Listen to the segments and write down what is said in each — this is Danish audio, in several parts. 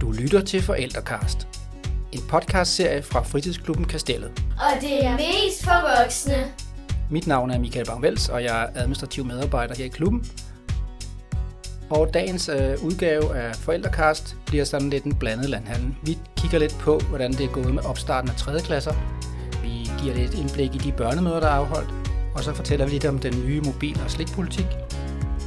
Du lytter til Forældrekast. En podcastserie fra Fritidsklubben Kastellet. Og det er mest for voksne. Mit navn er Michael Bangvels, og jeg er administrativ medarbejder her i klubben. Og dagens øh, udgave af Forældrekast bliver sådan lidt en blandet landhandel. Vi kigger lidt på, hvordan det er gået med opstarten af 3. klasser. Vi giver lidt indblik i de børnemøder, der er afholdt. Og så fortæller vi lidt om den nye mobil- og slikpolitik,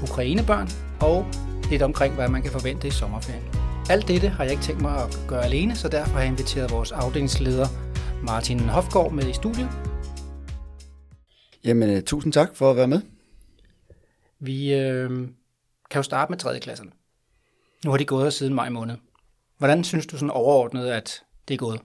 Ukrainebørn og lidt omkring, hvad man kan forvente i sommerferien. Alt dette har jeg ikke tænkt mig at gøre alene, så derfor har jeg inviteret vores afdelingsleder Martin Hofgaard med i studiet. Jamen, uh, tusind tak for at være med. Vi øh, kan jo starte med 3. klasserne. Nu har de gået siden maj måned. Hvordan synes du sådan overordnet, at det er gået?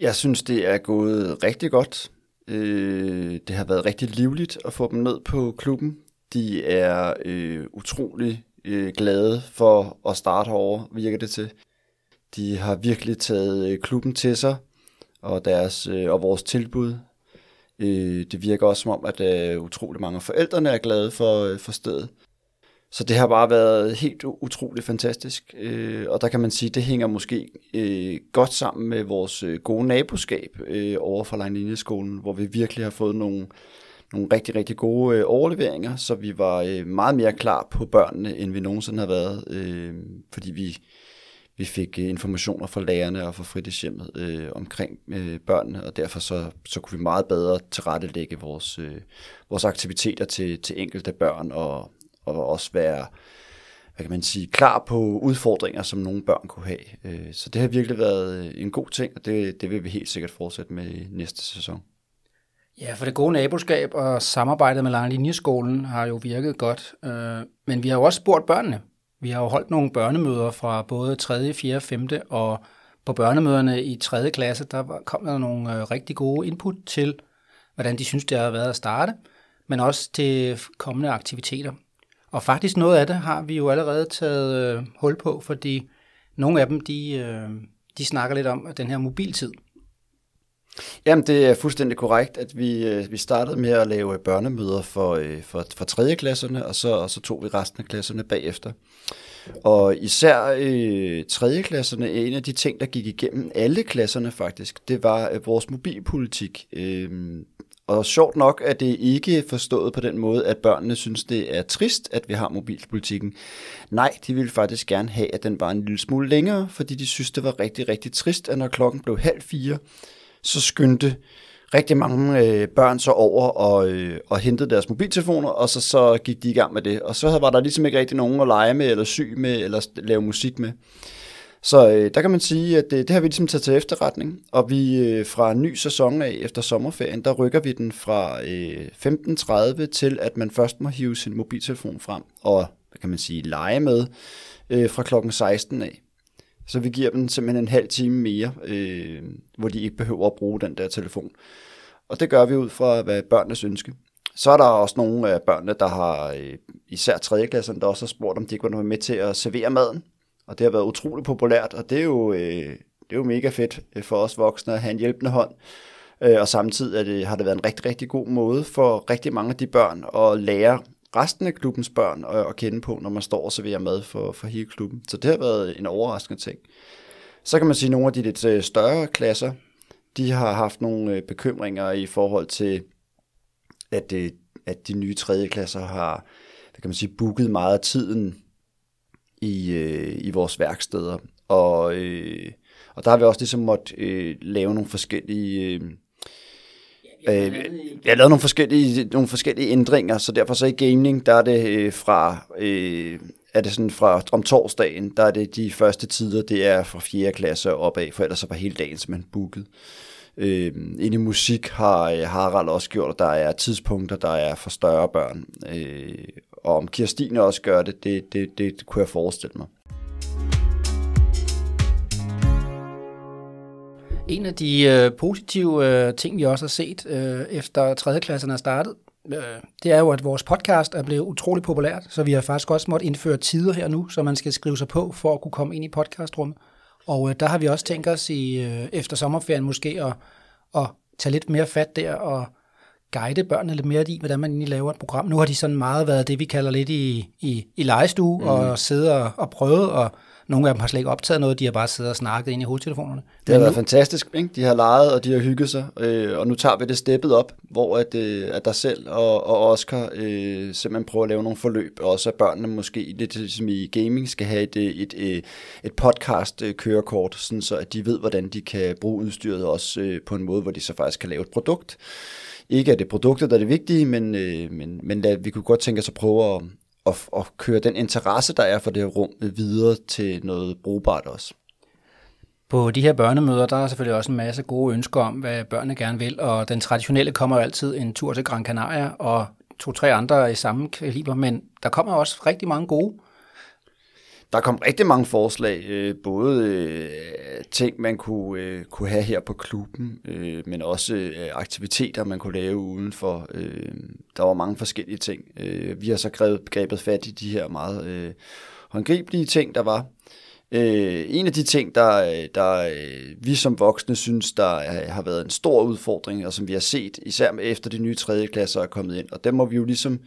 Jeg synes, det er gået rigtig godt. Øh, det har været rigtig livligt at få dem ned på klubben. De er øh, utrolig øh, glade for at starte herovre, virker det til. De har virkelig taget øh, klubben til sig, og, deres, øh, og vores tilbud. Øh, det virker også som om, at øh, utrolig mange af forældrene er glade for, øh, for stedet. Så det har bare været helt utroligt fantastisk, øh, og der kan man sige, at det hænger måske øh, godt sammen med vores øh, gode naboskab øh, over for Lejnlinjeskolen, hvor vi virkelig har fået nogle, nogle rigtig, rigtig gode øh, overleveringer, så vi var øh, meget mere klar på børnene, end vi nogensinde har været, øh, fordi vi, vi fik øh, informationer fra lærerne og fra fritidshjemmet øh, omkring øh, børnene, og derfor så, så kunne vi meget bedre tilrettelægge vores, øh, vores aktiviteter til, til enkelte børn, og, og også være hvad kan man sige, klar på udfordringer, som nogle børn kunne have. Øh, så det har virkelig været øh, en god ting, og det, det vil vi helt sikkert fortsætte med i næste sæson. Ja, for det gode naboskab og samarbejdet med Langlinjeskolen har jo virket godt. Øh, men vi har jo også spurgt børnene. Vi har jo holdt nogle børnemøder fra både 3., 4., 5. og på børnemøderne i 3. klasse, der kom der nogle øh, rigtig gode input til, hvordan de synes, det har været at starte, men også til kommende aktiviteter. Og faktisk noget af det har vi jo allerede taget øh, hul på, fordi nogle af dem, de, de snakker lidt om den her mobiltid. Jamen, det er fuldstændig korrekt, at vi, øh, vi startede med at lave øh, børnemøder for, øh, for, for 3. klasserne, og så, og så tog vi resten af klasserne bagefter. Og især øh, 3. klasserne, en af de ting, der gik igennem alle klasserne faktisk, det var øh, vores mobilpolitik. Øh, og sjovt nok er det ikke forstået på den måde, at børnene synes, det er trist, at vi har mobilpolitikken. Nej, de ville faktisk gerne have, at den var en lille smule længere, fordi de synes, det var rigtig, rigtig trist, at når klokken blev halv fire, så skyndte rigtig mange øh, børn så over og, øh, og hentede deres mobiltelefoner, og så, så gik de i gang med det. Og så var der ligesom ikke rigtig nogen at lege med, eller sy med, eller lave musik med. Så øh, der kan man sige, at det, det har vi ligesom taget til efterretning, og vi øh, fra en ny sæson af efter sommerferien, der rykker vi den fra øh, 15.30 til, at man først må hive sin mobiltelefon frem og, hvad kan man sige, lege med øh, fra klokken 16 af. Så vi giver dem simpelthen en halv time mere, øh, hvor de ikke behøver at bruge den der telefon. Og det gør vi ud fra, hvad børnenes ønske. Så er der også nogle af børnene, der har, øh, især 3. klassen, der også har spurgt, om de ikke var med til at servere maden. Og det har været utroligt populært, og det er jo, øh, det er jo mega fedt øh, for os voksne at have en hjælpende hånd. Øh, og samtidig er det, har det været en rigtig, rigtig god måde for rigtig mange af de børn at lære resten af klubbens børn at, at kende på, når man står og serverer mad for, for hele klubben. Så det har været en overraskende ting. Så kan man sige, at nogle af de lidt øh, større klasser, de har haft nogle øh, bekymringer i forhold til, at, det, at de nye tredje klasser har hvad kan man sige, booket meget af tiden i, i vores værksteder. Og, og der har vi også ligesom måtte øh, lave nogle forskellige... Øh, Øh, jeg lavet nogle forskellige, nogle forskellige ændringer, så derfor så i gaming, der er det øh, fra, øh, er det sådan fra om torsdagen, der er det de første tider, det er fra 4. klasse opad, for ellers så var hele dagen simpelthen booket. Øh, ind i musik har øh, Harald også gjort, at der er tidspunkter, der er for større børn. Øh, og om Kirstine også gør det, det, det, det, det kunne jeg forestille mig. En af de øh, positive øh, ting, vi også har set øh, efter 3. klassen er startet, øh, det er jo, at vores podcast er blevet utrolig populært, så vi har faktisk også måttet indføre tider her nu, så man skal skrive sig på for at kunne komme ind i podcastrummet. Og øh, der har vi også tænkt os i øh, efter sommerferien måske at, at tage lidt mere fat der og guide børnene lidt mere i, hvordan man egentlig laver et program. Nu har de sådan meget været det, vi kalder lidt i, i, i legestue, mm. og sidde og, og prøve, og Nogle af dem har slet ikke optaget noget, de har bare siddet og snakket ind i hovedtelefonerne. Det har været nu, fantastisk. Ikke? De har leget, og de har hygget sig. Øh, og nu tager vi det steppet op, hvor at, øh, at der selv og, og Oscar øh, simpelthen prøver at lave nogle forløb. Og også at børnene måske lidt som i gaming skal have et, et, et, et podcast-kørekort, sådan så at de ved, hvordan de kan bruge udstyret også øh, på en måde, hvor de så faktisk kan lave et produkt. Ikke at det er produktet, der er det vigtige, men, øh, men, men lad, vi kunne godt tænke os at prøve at, og, og køre den interesse, der er for det her rum, videre til noget brugbart også. På de her børnemøder, der er selvfølgelig også en masse gode ønsker om, hvad børnene gerne vil, og den traditionelle kommer jo altid en tur til Gran Canaria, og to-tre andre i samme kaliber, men der kommer også rigtig mange gode. Der kom rigtig mange forslag, øh, både øh, ting, man kunne, øh, kunne have her på klubben, øh, men også øh, aktiviteter, man kunne lave udenfor. Øh, der var mange forskellige ting. Øh, vi har så grebet, grebet fat i de her meget øh, håndgribelige ting, der var. Øh, en af de ting, der, øh, der øh, vi som voksne synes, der øh, har været en stor udfordring, og som vi har set, især efter de nye tredje klasser er kommet ind, og dem må vi jo ligesom øh,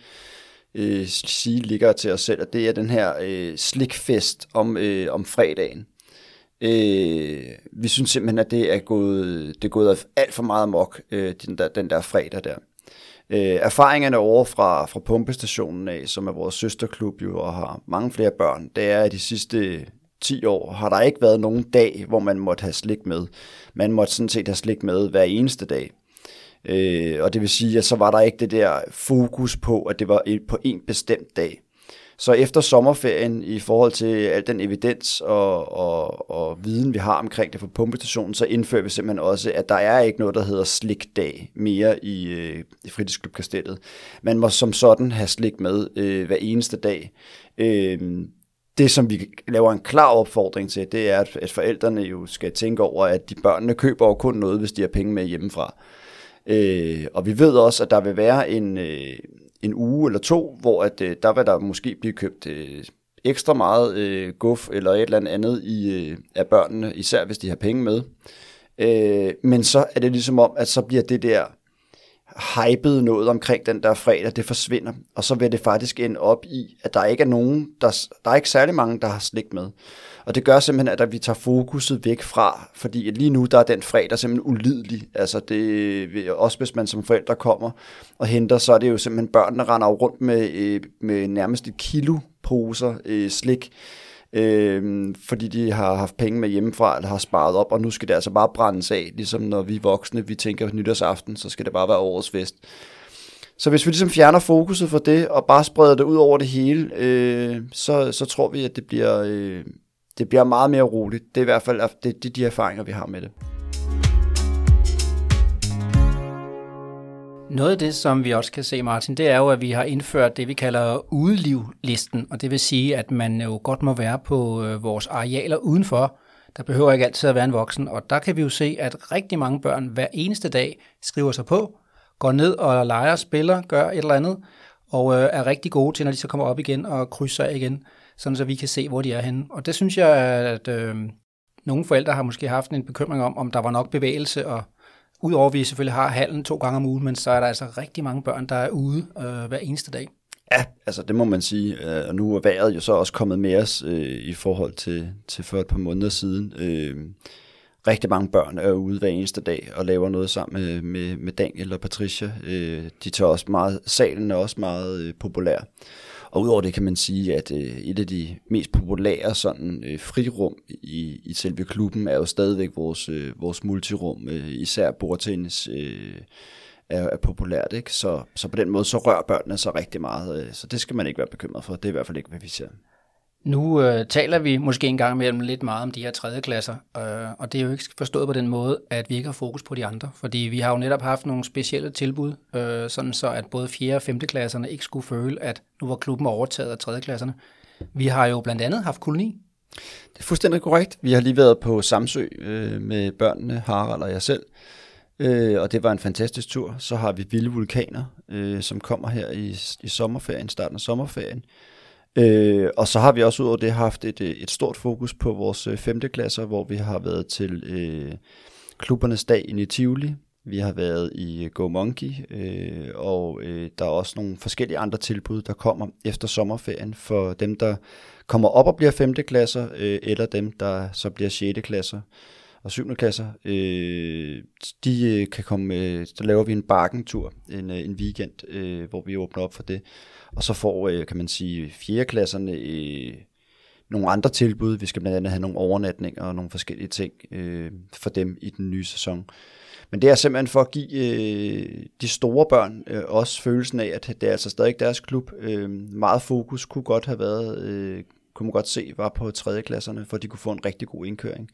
Øh, sige ligger til os selv, og det er den her øh, slikfest om, øh, om fredagen. Øh, vi synes simpelthen, at det er gået, det er gået alt for meget mok, øh, den, der, den der fredag der. Øh, erfaringerne over fra, fra pumpestationen af, som er vores søsterklub jo, og har mange flere børn, det er, at de sidste 10 år har der ikke været nogen dag, hvor man måtte have slik med. Man måtte sådan set have slik med hver eneste dag. Øh, og det vil sige, at så var der ikke det der fokus på, at det var på en bestemt dag. Så efter sommerferien, i forhold til al den evidens og, og, og viden, vi har omkring det for pumpestationen, så indfører vi simpelthen også, at der er ikke noget, der hedder slikdag mere i, øh, i fritidsklubkastellet. Man må som sådan have slik med øh, hver eneste dag. Øh, det, som vi laver en klar opfordring til, det er, at, at forældrene jo skal tænke over, at de børnene køber jo kun noget, hvis de har penge med hjemmefra. Øh, Øh, og vi ved også, at der vil være en, øh, en uge eller to, hvor at, øh, der vil der måske blive købt øh, ekstra meget øh, guf eller et eller andet i, øh, af børnene, især hvis de har penge med. Øh, men så er det ligesom om, at så bliver det der hypede noget omkring den der fredag, det forsvinder. Og så vil det faktisk ende op i, at der ikke er nogen, der, der er ikke særlig mange, der har slik med. Og det gør simpelthen, at vi tager fokuset væk fra, fordi lige nu der er den fredag simpelthen ulidelig. Altså det, også hvis man som forældre kommer og henter, så er det jo simpelthen børn, der render rundt med, øh, med nærmest et kilo poser øh, slik, øh, fordi de har haft penge med hjemmefra, eller har sparet op, og nu skal det altså bare brændes af, ligesom når vi voksne, vi tænker nytårsaften, så skal det bare være årets fest. Så hvis vi ligesom fjerner fokuset fra det, og bare spreder det ud over det hele, øh, så, så tror vi, at det bliver, øh, det bliver meget mere roligt. Det er i hvert fald det, det de erfaringer, vi har med det. Noget af det, som vi også kan se, Martin, det er jo, at vi har indført det, vi kalder udelivlisten, og det vil sige, at man jo godt må være på øh, vores arealer udenfor. Der behøver ikke altid at være en voksen, og der kan vi jo se, at rigtig mange børn hver eneste dag skriver sig på, går ned og leger, spiller, gør et eller andet, og øh, er rigtig gode til, når de så kommer op igen og krydser igen, sådan så vi kan se, hvor de er henne. Og det synes jeg, at øh, nogle forældre har måske haft en bekymring om, om der var nok bevægelse og Udover at vi selvfølgelig har hallen to gange om ugen, men så er der altså rigtig mange børn, der er ude øh, hver eneste dag. Ja, altså det må man sige. Øh, og nu er vejret jo så også kommet med os øh, i forhold til, til for et par måneder siden. Øh, rigtig mange børn er ude hver eneste dag og laver noget sammen med, med, med Daniel og Patricia. Øh, de tager også meget, salen er også meget øh, populær. Og udover det kan man sige, at øh, et af de mest populære sådan øh, frirum i, i selve klubben er jo stadigvæk vores, øh, vores multirum, øh, især bordtennis øh, er, er populært. Ikke? Så, så på den måde så rører børnene sig rigtig meget, øh, så det skal man ikke være bekymret for. Det er i hvert fald ikke, hvad vi ser. Nu øh, taler vi måske en gang imellem lidt meget om de her tredje klasser, øh, og det er jo ikke forstået på den måde, at vi ikke har fokus på de andre, fordi vi har jo netop haft nogle specielle tilbud, øh, sådan så at både 4. og 5. klasserne ikke skulle føle, at nu var klubben overtaget af tredje klasserne. Vi har jo blandt andet haft koloni. Det er fuldstændig korrekt. Vi har lige været på Samsø øh, med børnene, Harald og jeg selv, øh, og det var en fantastisk tur. Så har vi Vilde Vulkaner, øh, som kommer her i, i sommerferien, starten af sommerferien, Øh, og så har vi også ud over det haft et, øh, et stort fokus på vores øh, femte klasser, hvor vi har været til øh, klubbernes dag i Tivoli, Vi har været i øh, Go Monkey, øh, og øh, der er også nogle forskellige andre tilbud, der kommer efter sommerferien for dem, der kommer op og bliver 5. klasser, øh, eller dem, der så bliver 6. klasser og 7. klasser. Øh, de øh, kan komme, øh, så laver vi en barkentur en, øh, en weekend, øh, hvor vi åbner op for det. Og så får, øh, kan man sige, 4. klasserne øh, nogle andre tilbud. Vi skal blandt andet have nogle overnatninger og nogle forskellige ting øh, for dem i den nye sæson. Men det er simpelthen for at give øh, de store børn øh, også følelsen af, at det er altså stadig deres klub. Øh, meget fokus kunne godt have været, øh, kunne man godt se, var på 3. klasserne, for de kunne få en rigtig god indkøring.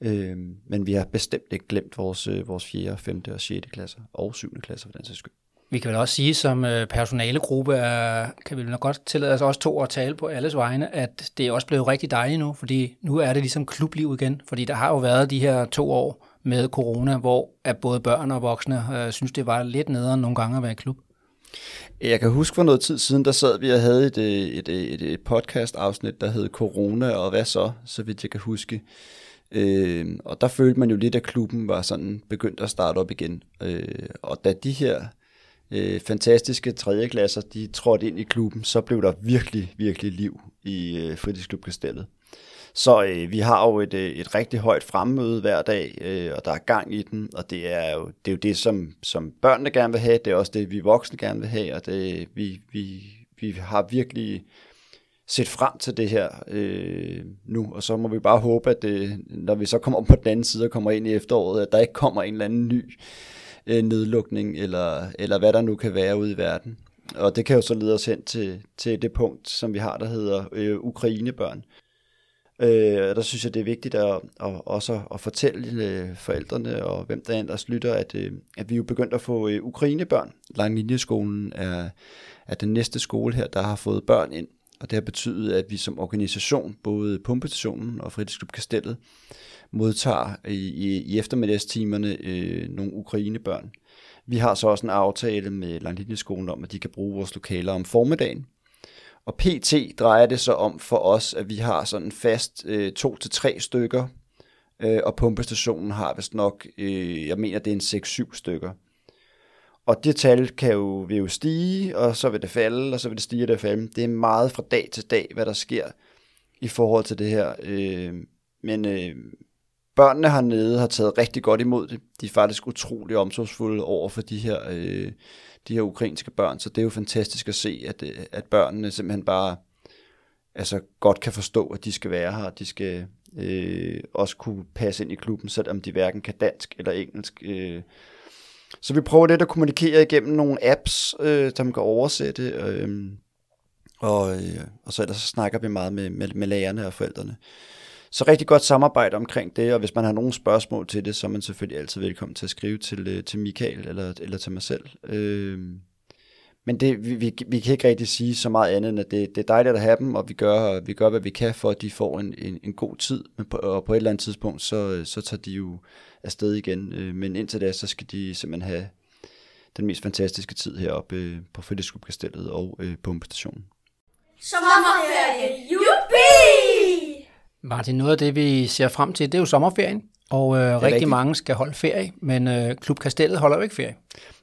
Øh, men vi har bestemt ikke glemt vores, øh, vores 4., 5. og 6. klasser, og 7. klasser for den sags skyld. Vi kan vel også sige, som øh, personalegruppe, er, kan vi nok godt tillade os også to at tale på alles vegne, at det er også blevet rigtig dejligt nu, fordi nu er det ligesom klubliv igen, fordi der har jo været de her to år med corona, hvor at både børn og voksne øh, synes, det var lidt nederen nogle gange at være i klub. Jeg kan huske for noget tid siden, der sad vi og havde et, et, et, et podcast-afsnit, der hed Corona, og hvad så, så vidt jeg kan huske. Øh, og der følte man jo lidt, at klubben var sådan begyndt at starte op igen. Øh, og da de her øh, fantastiske tredjeklasser, de trådte ind i klubben, så blev der virkelig, virkelig liv i øh, fritidsklubkastellet. Så øh, vi har jo et, øh, et rigtig højt fremmøde hver dag, øh, og der er gang i den, og det er jo det, er jo det som, som børnene gerne vil have, det er også det, vi voksne gerne vil have, og det, vi, vi, vi har virkelig set frem til det her øh, nu, og så må vi bare håbe, at det, når vi så kommer om på den anden side og kommer ind i efteråret, at der ikke kommer en eller anden ny øh, nedlukning, eller, eller hvad der nu kan være ude i verden. Og det kan jo så lede os hen til, til det punkt, som vi har, der hedder øh, Ukrainebørn. Øh, der synes jeg, det er vigtigt at, at også at fortælle øh, forældrene og hvem der ellers lytter, at, øh, at vi jo begyndt at få øh, Ukrainebørn. Langlinjeskolen er, er den næste skole her, der har fået børn ind. Og det har betydet, at vi som organisation, både Pumpestationen og Fritidsklub Kastellet, modtager i, i, i eftermiddagstimerne øh, nogle ukrainebørn. Vi har så også en aftale med Langlinjeskolen om, at de kan bruge vores lokaler om formiddagen. Og PT drejer det så om for os, at vi har sådan fast øh, to til tre stykker, øh, og pumpestationen har vist nok, øh, jeg mener det er en 6-7 stykker. Og det tal kan jo, vil jo stige, og så vil det falde, og så vil det stige og det falde. Det er meget fra dag til dag, hvad der sker i forhold til det her. Øh, men øh, børnene hernede har taget rigtig godt imod det. De er faktisk utrolig omsorgsfulde over for de her, øh, de her ukrainske børn, så det er jo fantastisk at se, at, øh, at børnene simpelthen bare altså, godt kan forstå, at de skal være her, og de skal øh, også kunne passe ind i klubben, selvom de hverken kan dansk eller engelsk. Øh, så vi prøver lidt at kommunikere igennem nogle apps, øh, der man kan oversætte, øh, og, øh, og så ellers så snakker vi meget med, med, med lærerne og forældrene. Så rigtig godt samarbejde omkring det, og hvis man har nogle spørgsmål til det, så er man selvfølgelig altid velkommen til at skrive til, øh, til Michael eller, eller til mig selv. Øh, men det, vi, vi, vi kan ikke rigtig sige så meget andet, end at det, det er dejligt at have dem, og vi gør, vi gør, hvad vi kan for, at de får en, en, en god tid. Men på, og på et eller andet tidspunkt, så, så tager de jo afsted igen. Øh, men indtil da, så skal de simpelthen have den mest fantastiske tid heroppe øh, på Fritidskubkastellet og øh, pumpestationen. Sommerferie, jubi! Martin, noget af det, vi ser frem til, det er jo sommerferien, og øh, rigtig rigtigt. mange skal holde ferie, men øh, Klub Kastellet holder jo ikke ferie.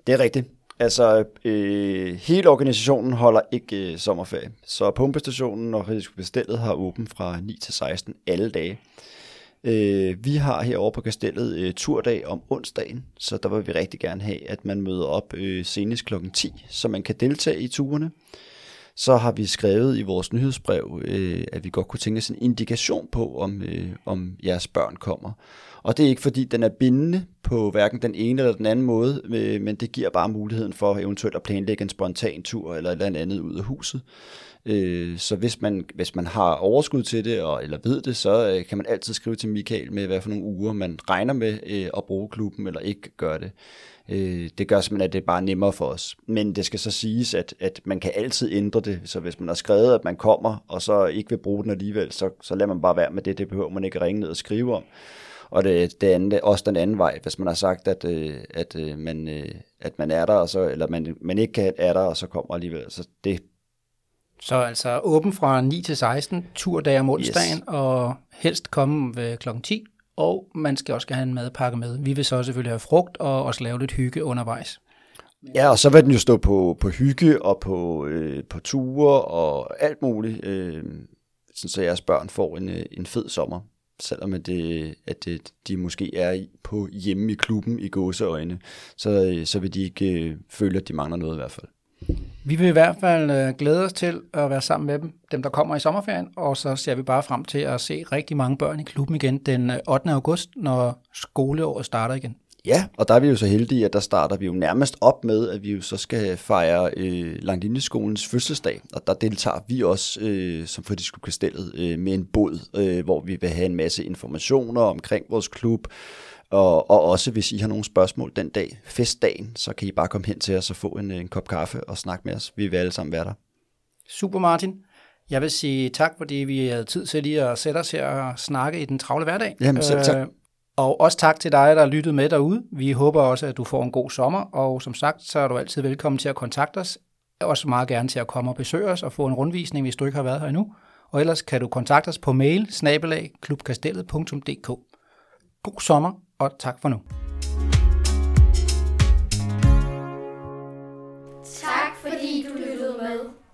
Det er rigtigt. Altså, øh, hele organisationen holder ikke øh, sommerferie. Så pumpestationen og Fritidskubkastellet har åben fra 9 til 16 alle dage. Øh, vi har herovre på kastellet øh, turdag om onsdagen, så der vil vi rigtig gerne have, at man møder op øh, senest kl. 10, så man kan deltage i turene. Så har vi skrevet i vores nyhedsbrev, øh, at vi godt kunne tænke os en indikation på, om, øh, om jeres børn kommer. Og det er ikke fordi, den er bindende på hverken den ene eller den anden måde, øh, men det giver bare muligheden for eventuelt at planlægge en spontan tur eller et eller andet ud af huset. Øh, så hvis man, hvis man har overskud til det, og, eller ved det, så øh, kan man altid skrive til Michael med, hvad for nogle uger man regner med at bruge klubben, eller ikke gøre det. Det gør simpelthen, at det er bare nemmere for os. Men det skal så siges, at, at man kan altid ændre det. Så hvis man har skrevet, at man kommer, og så ikke vil bruge den alligevel, så, så lader man bare være med det. Det behøver man ikke ringe ned og skrive om. Og det, det andet, også den anden vej, hvis man har sagt, at, øh, at, øh, man, øh, at man er der, og så, eller man, man ikke kan er der, og så kommer alligevel. Så det, Så altså åben fra 9 til 16, turdage om onsdagen, Yes. og helst komme ved klokken 10, og man skal også have en madpakke med. Vi vil så selvfølgelig have frugt og også lave lidt hygge undervejs. Ja, og så vil den jo stå på, på hygge og på, øh, på ture og alt muligt, øh, sådan så jeres børn får en, øh, en fed sommer. Selvom at, det, at det, de måske er på hjemme i klubben i gåseøjne, så, øh, så vil de ikke øh, føle, at de mangler noget i hvert fald. Vi vil i hvert fald øh, glæde os til at være sammen med dem, dem der kommer i sommerferien, og så ser vi bare frem til at se rigtig mange børn i klubben igen den øh, 8. august, når skoleåret starter igen. Ja, og der er vi jo så heldige, at der starter vi jo nærmest op med, at vi jo så skal fejre øh, Langlinjeskolens fødselsdag, og der deltager vi også øh, som fritidsklubkastellet øh, med en båd, øh, hvor vi vil have en masse informationer omkring vores klub, og, og også hvis I har nogle spørgsmål den dag, festdagen, så kan I bare komme hen til os og få en, en kop kaffe og snakke med os. Vi vil alle sammen være der. Super Martin. Jeg vil sige tak, fordi vi havde tid til lige at sætte os her og snakke i den travle hverdag. Jamen selv tak. Øh, og også tak til dig, der har lyttet med derude. Vi håber også, at du får en god sommer, og som sagt, så er du altid velkommen til at kontakte os. Også meget gerne til at komme og besøge os og få en rundvisning, hvis du ikke har været her endnu. Og ellers kan du kontakte os på mail snabelag klubkastellet.dk. God sommer, og tak for nu. Tak fordi du lyttede med.